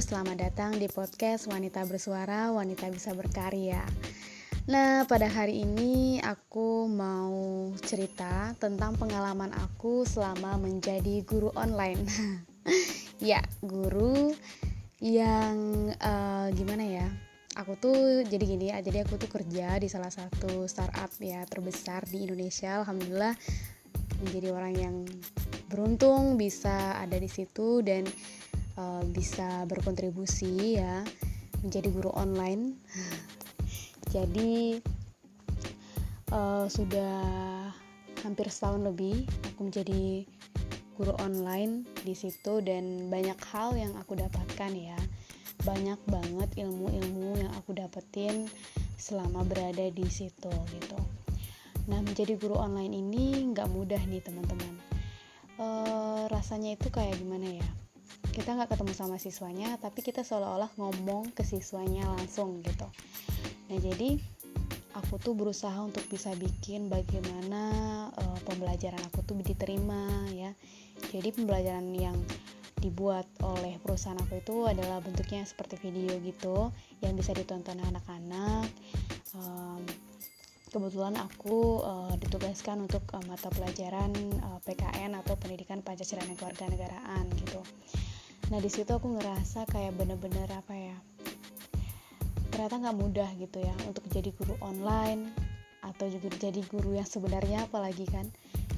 Selamat datang di podcast Wanita Bersuara, Wanita Bisa Berkarya. Nah, pada hari ini aku mau cerita tentang pengalaman aku selama menjadi guru online. ya, guru yang uh, gimana ya? Aku tuh jadi gini ya, jadi aku tuh kerja di salah satu startup ya terbesar di Indonesia. Alhamdulillah menjadi orang yang beruntung bisa ada di situ dan bisa berkontribusi ya menjadi guru online. Jadi uh, sudah hampir setahun lebih aku menjadi guru online di situ dan banyak hal yang aku dapatkan ya. Banyak banget ilmu-ilmu yang aku dapetin selama berada di situ gitu. Nah, menjadi guru online ini nggak mudah nih teman-teman. E, rasanya itu kayak gimana ya? Kita nggak ketemu sama siswanya tapi kita seolah-olah ngomong ke siswanya langsung gitu. Nah jadi aku tuh berusaha untuk bisa bikin bagaimana uh, pembelajaran aku tuh diterima ya. Jadi pembelajaran yang dibuat oleh perusahaan aku itu adalah bentuknya seperti video gitu yang bisa ditonton anak-anak. Um, kebetulan aku uh, ditugaskan untuk uh, mata pelajaran uh, PKN atau Pendidikan Pancasila dan Kewarganegaraan gitu nah di situ aku ngerasa kayak bener-bener apa ya ternyata nggak mudah gitu ya untuk jadi guru online atau juga jadi guru yang sebenarnya apalagi kan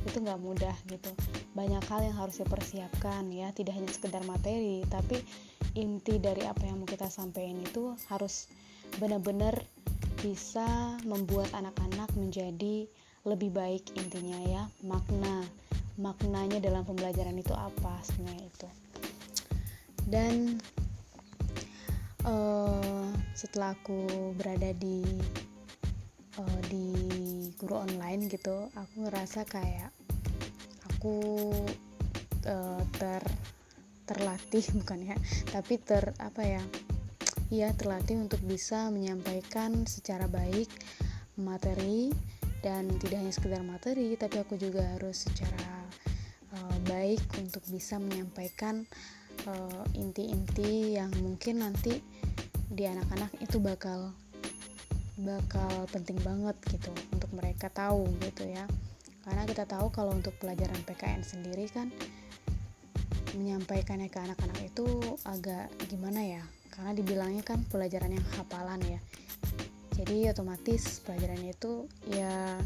itu nggak mudah gitu. Banyak hal yang harus dipersiapkan ya tidak hanya sekedar materi tapi inti dari apa yang mau kita sampaikan itu harus benar-benar bisa membuat anak-anak menjadi lebih baik intinya ya makna maknanya dalam pembelajaran itu apa sebenarnya itu dan uh, setelah aku berada di uh, di guru online gitu aku ngerasa kayak aku uh, ter terlatih bukan ya tapi ter apa ya ia terlatih untuk bisa menyampaikan secara baik materi dan tidak hanya sekedar materi tapi aku juga harus secara uh, baik untuk bisa menyampaikan uh, inti-inti yang mungkin nanti di anak-anak itu bakal bakal penting banget gitu untuk mereka tahu gitu ya. Karena kita tahu kalau untuk pelajaran PKN sendiri kan menyampaikannya ke anak-anak itu agak gimana ya? Karena dibilangnya kan pelajaran yang hafalan ya. Jadi otomatis pelajarannya itu ya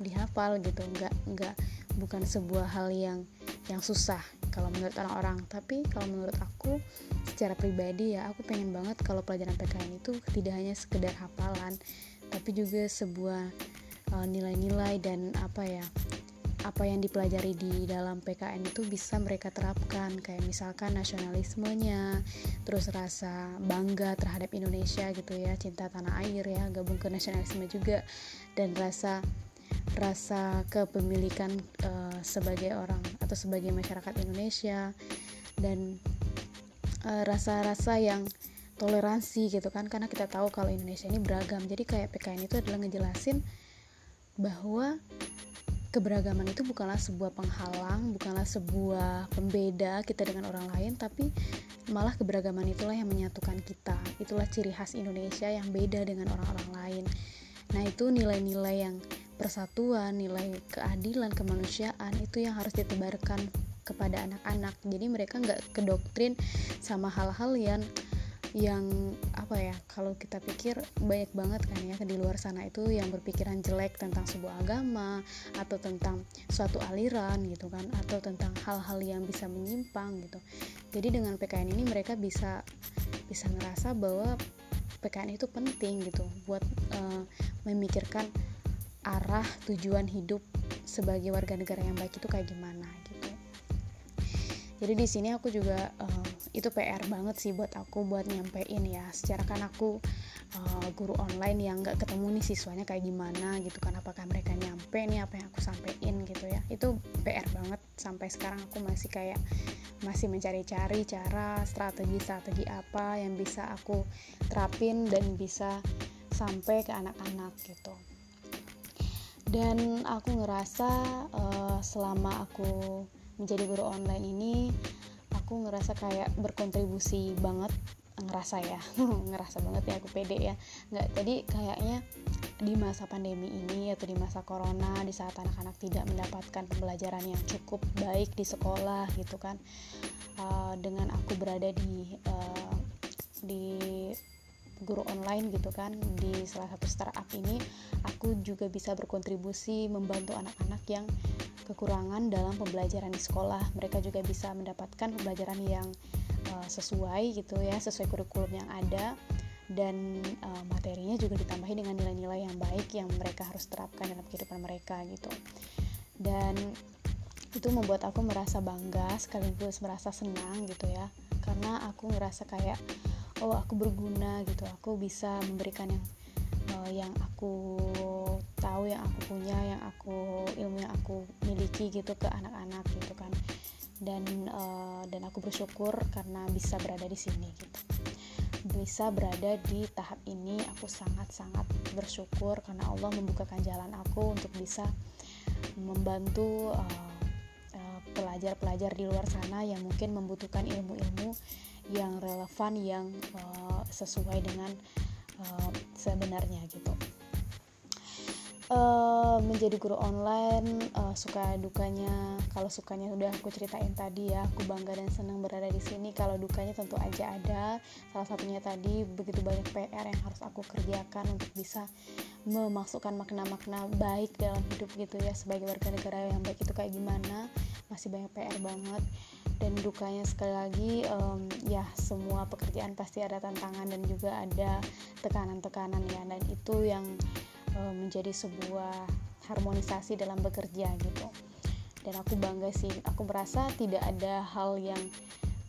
dihafal gitu. Nggak nggak bukan sebuah hal yang yang susah kalau menurut orang-orang. Tapi kalau menurut aku secara pribadi ya aku pengen banget kalau pelajaran PKN itu tidak hanya sekedar hafalan tapi juga sebuah uh, nilai-nilai uh, dan apa ya apa yang dipelajari di dalam PKN itu bisa mereka terapkan. Kayak misalkan nasionalismenya terus rasa bangga terhadap Indonesia gitu ya cinta tanah air ya gabung ke nasionalisme juga dan rasa rasa kepemilikan uh, sebagai orang atau sebagai masyarakat Indonesia dan eh, rasa-rasa uh, yang toleransi gitu kan karena kita tahu kalau Indonesia ini beragam jadi kayak PKN itu adalah ngejelasin bahwa keberagaman itu bukanlah sebuah penghalang, bukanlah sebuah pembeda kita dengan orang lain, tapi malah keberagaman itulah yang menyatukan kita. Itulah ciri khas Indonesia yang beda dengan orang-orang lain. Nah, itu nilai-nilai yang persatuan, nilai keadilan, kemanusiaan itu yang harus ditebarkan kepada anak-anak. Jadi mereka nggak kedoktrin sama hal-hal yang yang apa ya kalau kita pikir banyak banget kan ya di luar sana itu yang berpikiran jelek tentang sebuah agama atau tentang suatu aliran gitu kan atau tentang hal-hal yang bisa menyimpang gitu jadi dengan PKN ini mereka bisa bisa ngerasa bahwa PKN itu penting gitu buat uh, memikirkan arah tujuan hidup sebagai warga negara yang baik itu kayak gimana gitu. Jadi di sini aku juga uh, itu PR banget sih buat aku buat nyampein ya. Secara kan aku uh, guru online yang nggak ketemu nih siswanya kayak gimana gitu kan. Apakah mereka nyampe nih apa yang aku sampein gitu ya. Itu PR banget. Sampai sekarang aku masih kayak masih mencari-cari cara strategi-strategi apa yang bisa aku terapin dan bisa sampai ke anak-anak gitu dan aku ngerasa uh, selama aku menjadi guru online ini aku ngerasa kayak berkontribusi banget ngerasa ya ngerasa banget ya aku pede ya. Nggak jadi kayaknya di masa pandemi ini atau di masa corona di saat anak-anak tidak mendapatkan pembelajaran yang cukup baik di sekolah gitu kan uh, dengan aku berada di uh, di guru online gitu kan di salah satu startup ini aku juga bisa berkontribusi membantu anak-anak yang kekurangan dalam pembelajaran di sekolah. Mereka juga bisa mendapatkan pembelajaran yang uh, sesuai gitu ya sesuai kurikulum yang ada dan uh, materinya juga ditambahi dengan nilai-nilai yang baik yang mereka harus terapkan dalam kehidupan mereka gitu. Dan itu membuat aku merasa bangga sekaligus merasa senang gitu ya. Karena aku ngerasa kayak oh aku berguna gitu aku bisa memberikan yang uh, yang aku tahu yang aku punya yang aku ilmu yang aku miliki gitu ke anak-anak gitu kan. Dan uh, dan aku bersyukur karena bisa berada di sini gitu. Bisa berada di tahap ini aku sangat-sangat bersyukur karena Allah membukakan jalan aku untuk bisa membantu pelajar-pelajar uh, uh, di luar sana yang mungkin membutuhkan ilmu-ilmu yang relevan yang uh, sesuai dengan uh, sebenarnya gitu. Uh, menjadi guru online uh, suka dukanya kalau sukanya udah aku ceritain tadi ya aku bangga dan senang berada di sini. Kalau dukanya tentu aja ada. Salah satunya tadi begitu banyak PR yang harus aku kerjakan untuk bisa memasukkan makna-makna baik dalam hidup gitu ya sebagai warga negara yang baik itu kayak gimana. Masih banyak PR banget dan dukanya sekali lagi um, ya semua pekerjaan pasti ada tantangan dan juga ada tekanan-tekanan ya. Dan itu yang uh, menjadi sebuah harmonisasi dalam bekerja gitu. Dan aku bangga sih aku merasa tidak ada hal yang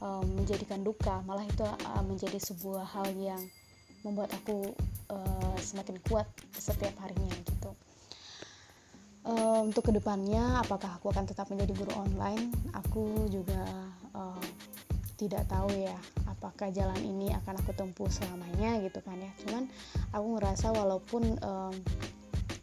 um, menjadikan duka malah itu uh, menjadi sebuah hal yang membuat aku uh, semakin kuat setiap harinya gitu uh, untuk ke depannya apakah aku akan tetap menjadi guru online? Aku juga uh, tidak tahu ya apakah jalan ini akan aku tempuh selamanya gitu kan ya. Cuman aku ngerasa walaupun um,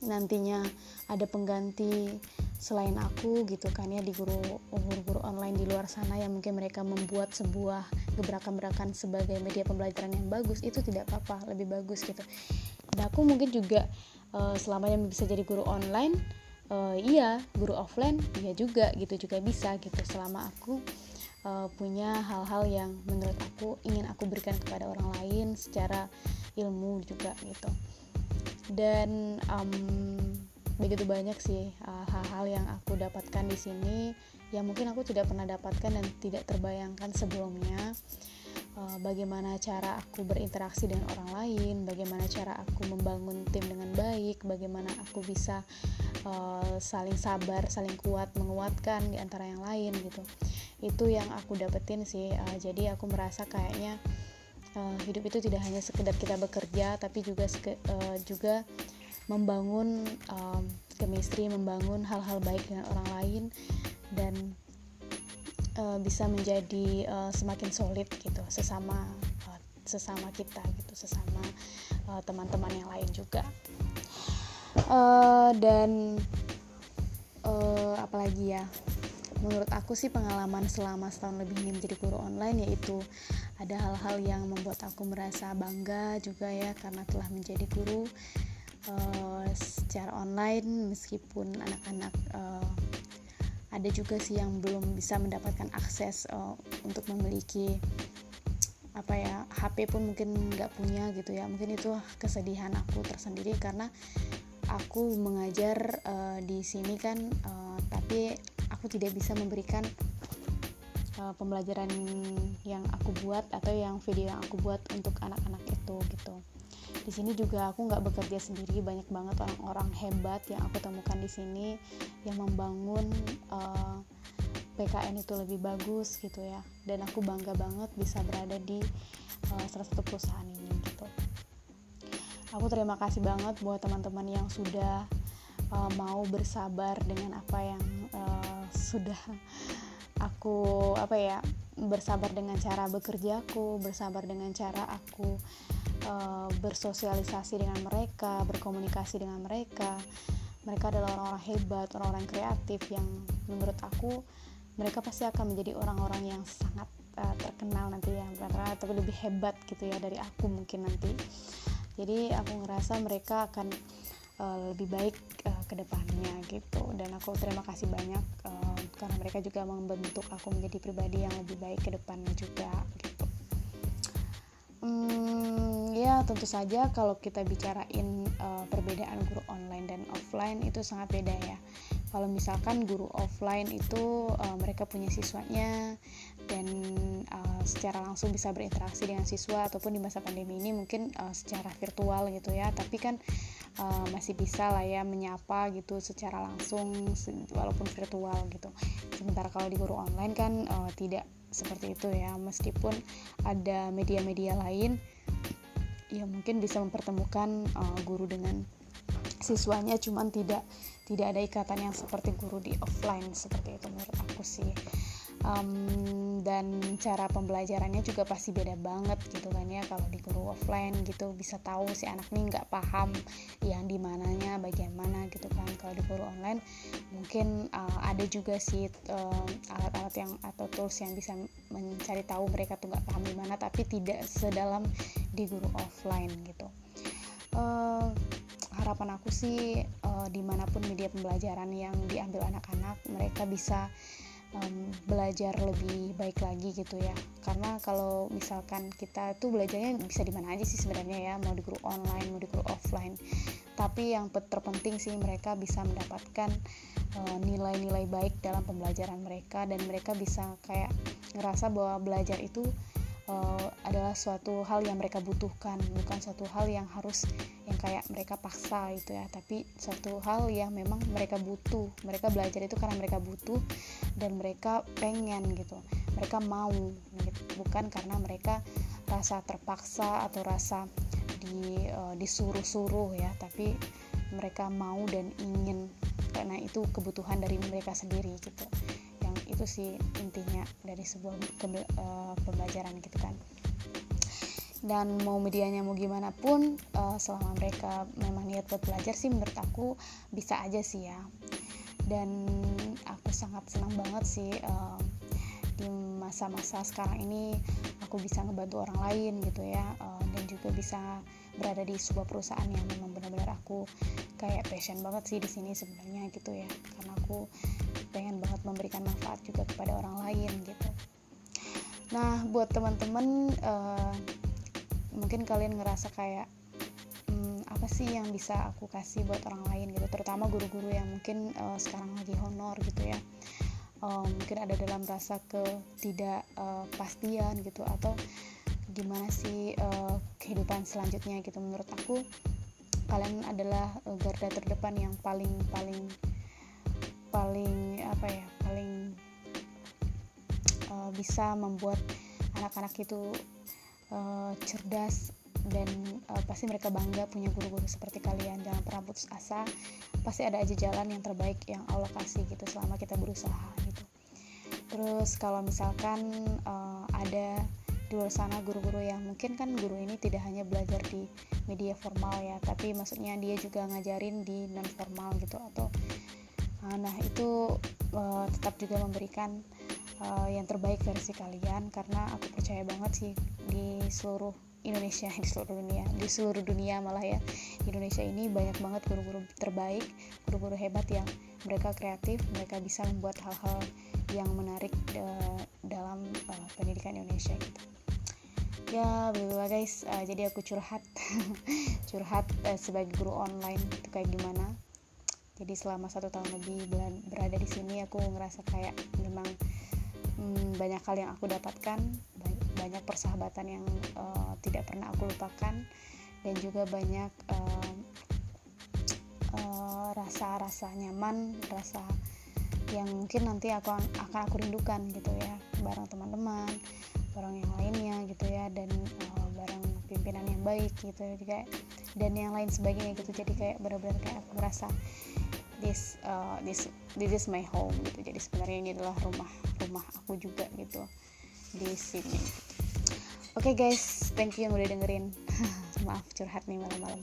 nantinya ada pengganti selain aku gitu kan ya di guru guru-guru online di luar sana yang mungkin mereka membuat sebuah gebrakan-gerakan sebagai media pembelajaran yang bagus itu tidak apa-apa lebih bagus gitu. Dan aku mungkin juga uh, selamanya bisa jadi guru online uh, iya guru offline iya juga gitu juga bisa gitu. Selama aku uh, punya hal-hal yang menurut aku ingin aku berikan kepada orang lain secara ilmu juga gitu. Dan um, begitu banyak sih uh, hal-hal yang aku dapatkan di sini yang mungkin aku tidak pernah dapatkan dan tidak terbayangkan sebelumnya. Uh, bagaimana cara aku berinteraksi dengan orang lain bagaimana cara aku membangun tim dengan baik bagaimana aku bisa uh, saling sabar saling kuat menguatkan di antara yang lain gitu. Itu yang aku dapetin sih uh, jadi aku merasa kayaknya uh, hidup itu tidak hanya sekedar kita bekerja tapi juga uh, juga membangun um, chemistry membangun hal-hal baik dengan orang lain dan uh, bisa menjadi uh, semakin solid gitu sesama sesama kita gitu sesama teman-teman uh, yang lain juga uh, dan uh, apalagi ya? Menurut aku sih pengalaman selama setahun lebih ini menjadi guru online yaitu ada hal-hal yang membuat aku merasa bangga juga ya karena telah menjadi guru uh, secara online meskipun anak-anak uh, ada juga sih yang belum bisa mendapatkan akses uh, untuk memiliki apa ya HP pun mungkin nggak punya gitu ya. Mungkin itu kesedihan aku tersendiri karena aku mengajar uh, di sini kan uh, tapi aku tidak bisa memberikan uh, pembelajaran yang aku buat atau yang video yang aku buat untuk anak-anak itu gitu. Di sini juga aku nggak bekerja sendiri banyak banget orang-orang hebat yang aku temukan di sini yang membangun uh, PKN itu lebih bagus gitu ya. Dan aku bangga banget bisa berada di uh, salah satu perusahaan aku terima kasih banget buat teman-teman yang sudah uh, mau bersabar dengan apa yang uh, sudah aku apa ya bersabar dengan cara bekerjaku bersabar dengan cara aku uh, bersosialisasi dengan mereka berkomunikasi dengan mereka. Mereka adalah orang-orang hebat orang-orang kreatif yang menurut aku mereka pasti akan menjadi orang-orang yang sangat uh, terkenal nanti ya atau lebih hebat gitu ya dari aku mungkin nanti jadi aku ngerasa mereka akan uh, lebih baik uh, ke depannya gitu. Dan aku terima kasih banyak uh, karena mereka juga membentuk aku menjadi pribadi yang lebih baik ke depannya juga gitu. Hmm, ya tentu saja kalau kita bicarain uh, perbedaan guru online dan offline itu sangat beda ya. Kalau misalkan guru offline itu uh, mereka punya siswanya dan uh, secara langsung bisa berinteraksi dengan siswa ataupun di masa pandemi ini mungkin uh, secara virtual gitu ya. Tapi kan uh, masih bisa lah ya menyapa gitu secara langsung walaupun virtual gitu. Sementara kalau di guru online kan uh, tidak seperti itu ya. Meskipun ada media-media lain ya mungkin bisa mempertemukan uh, guru dengan siswanya. Cuman tidak tidak ada ikatan yang seperti guru di offline seperti itu menurut aku sih. Um, dan cara pembelajarannya juga pasti beda banget gitu kan ya. Kalau di guru offline gitu bisa tahu si anak nih nggak paham yang di mananya bagian mana gitu kan. Kalau di guru online mungkin uh, ada juga sih alat-alat uh, yang atau tools yang bisa mencari tahu mereka tuh nggak paham di mana tapi tidak sedalam di guru offline gitu. Uh, harapan aku sih uh, di mana pun media pembelajaran yang diambil anak-anak mereka bisa um, belajar lebih baik lagi gitu ya. Karena kalau misalkan kita tuh belajarnya bisa di mana aja sih sebenarnya ya mau di guru online mau di guru offline. Tapi yang terpenting sih mereka bisa mendapatkan eh, nilai-nilai uh, baik dalam pembelajaran mereka dan mereka bisa kayak ngerasa bahwa belajar itu uh, adalah suatu hal yang mereka butuhkan bukan suatu hal yang harus yang kayak mereka paksa itu ya. Tapi suatu hal yang memang mereka butuh mereka belajar itu karena mereka butuh dan mereka pengen gitu. Mereka mau gitu. bukan karena mereka rasa terpaksa atau rasa di uh, disuruh-suruh ya tapi mereka mau dan ingin. Karena itu kebutuhan dari mereka sendiri gitu. Itu sih intinya dari sebuah uh, pembelajaran gitu kan dan mau medianya mau gimana pun uh, selama mereka memang niat buat belajar sih menurut aku bisa aja sih ya. Dan aku sangat senang banget sih uh, di masa-masa sekarang ini aku bisa ngebantu orang lain gitu ya uh, dan juga bisa berada di sebuah perusahaan yang memang benar-benar aku kayak passion banget sih di sini sebenarnya gitu ya. Karena aku pengen banget memberikan manfaat juga kepada orang lain gitu. Nah buat teman-teman uh, mungkin kalian ngerasa kayak hmm, apa sih yang bisa aku kasih buat orang lain? gitu. Terutama guru-guru yang mungkin uh, sekarang lagi honor gitu ya. Uh, mungkin ada dalam rasa ketidakpastian uh, gitu atau gimana sih uh, kehidupan selanjutnya gitu. Menurut aku kalian adalah garda terdepan yang paling paling paling apa ya paling uh, bisa membuat anak-anak itu uh, cerdas dan uh, pasti mereka bangga punya guru-guru seperti kalian. Jangan pernah putus asa. Pasti ada aja jalan yang terbaik yang Allah kasih gitu selama kita berusaha gitu. Terus kalau misalkan uh, ada di luar sana guru-guru yang mungkin kan guru ini tidak hanya belajar di media formal ya tapi maksudnya dia juga ngajarin di non formal gitu atau Ah, nah itu uh, tetap juga memberikan uh, yang terbaik versi kalian karena aku percaya banget sih di seluruh Indonesia di seluruh dunia di seluruh dunia malah ya. Di Indonesia ini banyak banget guru-guru terbaik guru-guru hebat yang mereka kreatif mereka bisa membuat hal-hal yang menarik uh, dalam uh, pendidikan Indonesia gitu. Ya bla guys. Uh, jadi aku curhat curhat uh, sebagai guru online itu kayak gimana. Jadi selama satu tahun lebih berada di sini aku ngerasa kayak memang hmm, banyak hal yang aku dapatkan banyak persahabatan yang uh, tidak pernah aku lupakan dan juga banyak uh, uh, rasa-rasa nyaman rasa yang mungkin nanti aku akan aku rindukan gitu ya. Bareng teman-teman bareng yang lainnya gitu ya dan uh, bareng pimpinan yang baik gitu. Jadi dan yang lain sebagainya gitu. Jadi kayak benar-benar kayak aku merasa this uh, this this is my home gitu. Jadi sebenarnya ini adalah rumah rumah aku juga gitu di sini. Oke okay, guys. Thank you yang udah dengerin. Maaf curhat nih malam-malam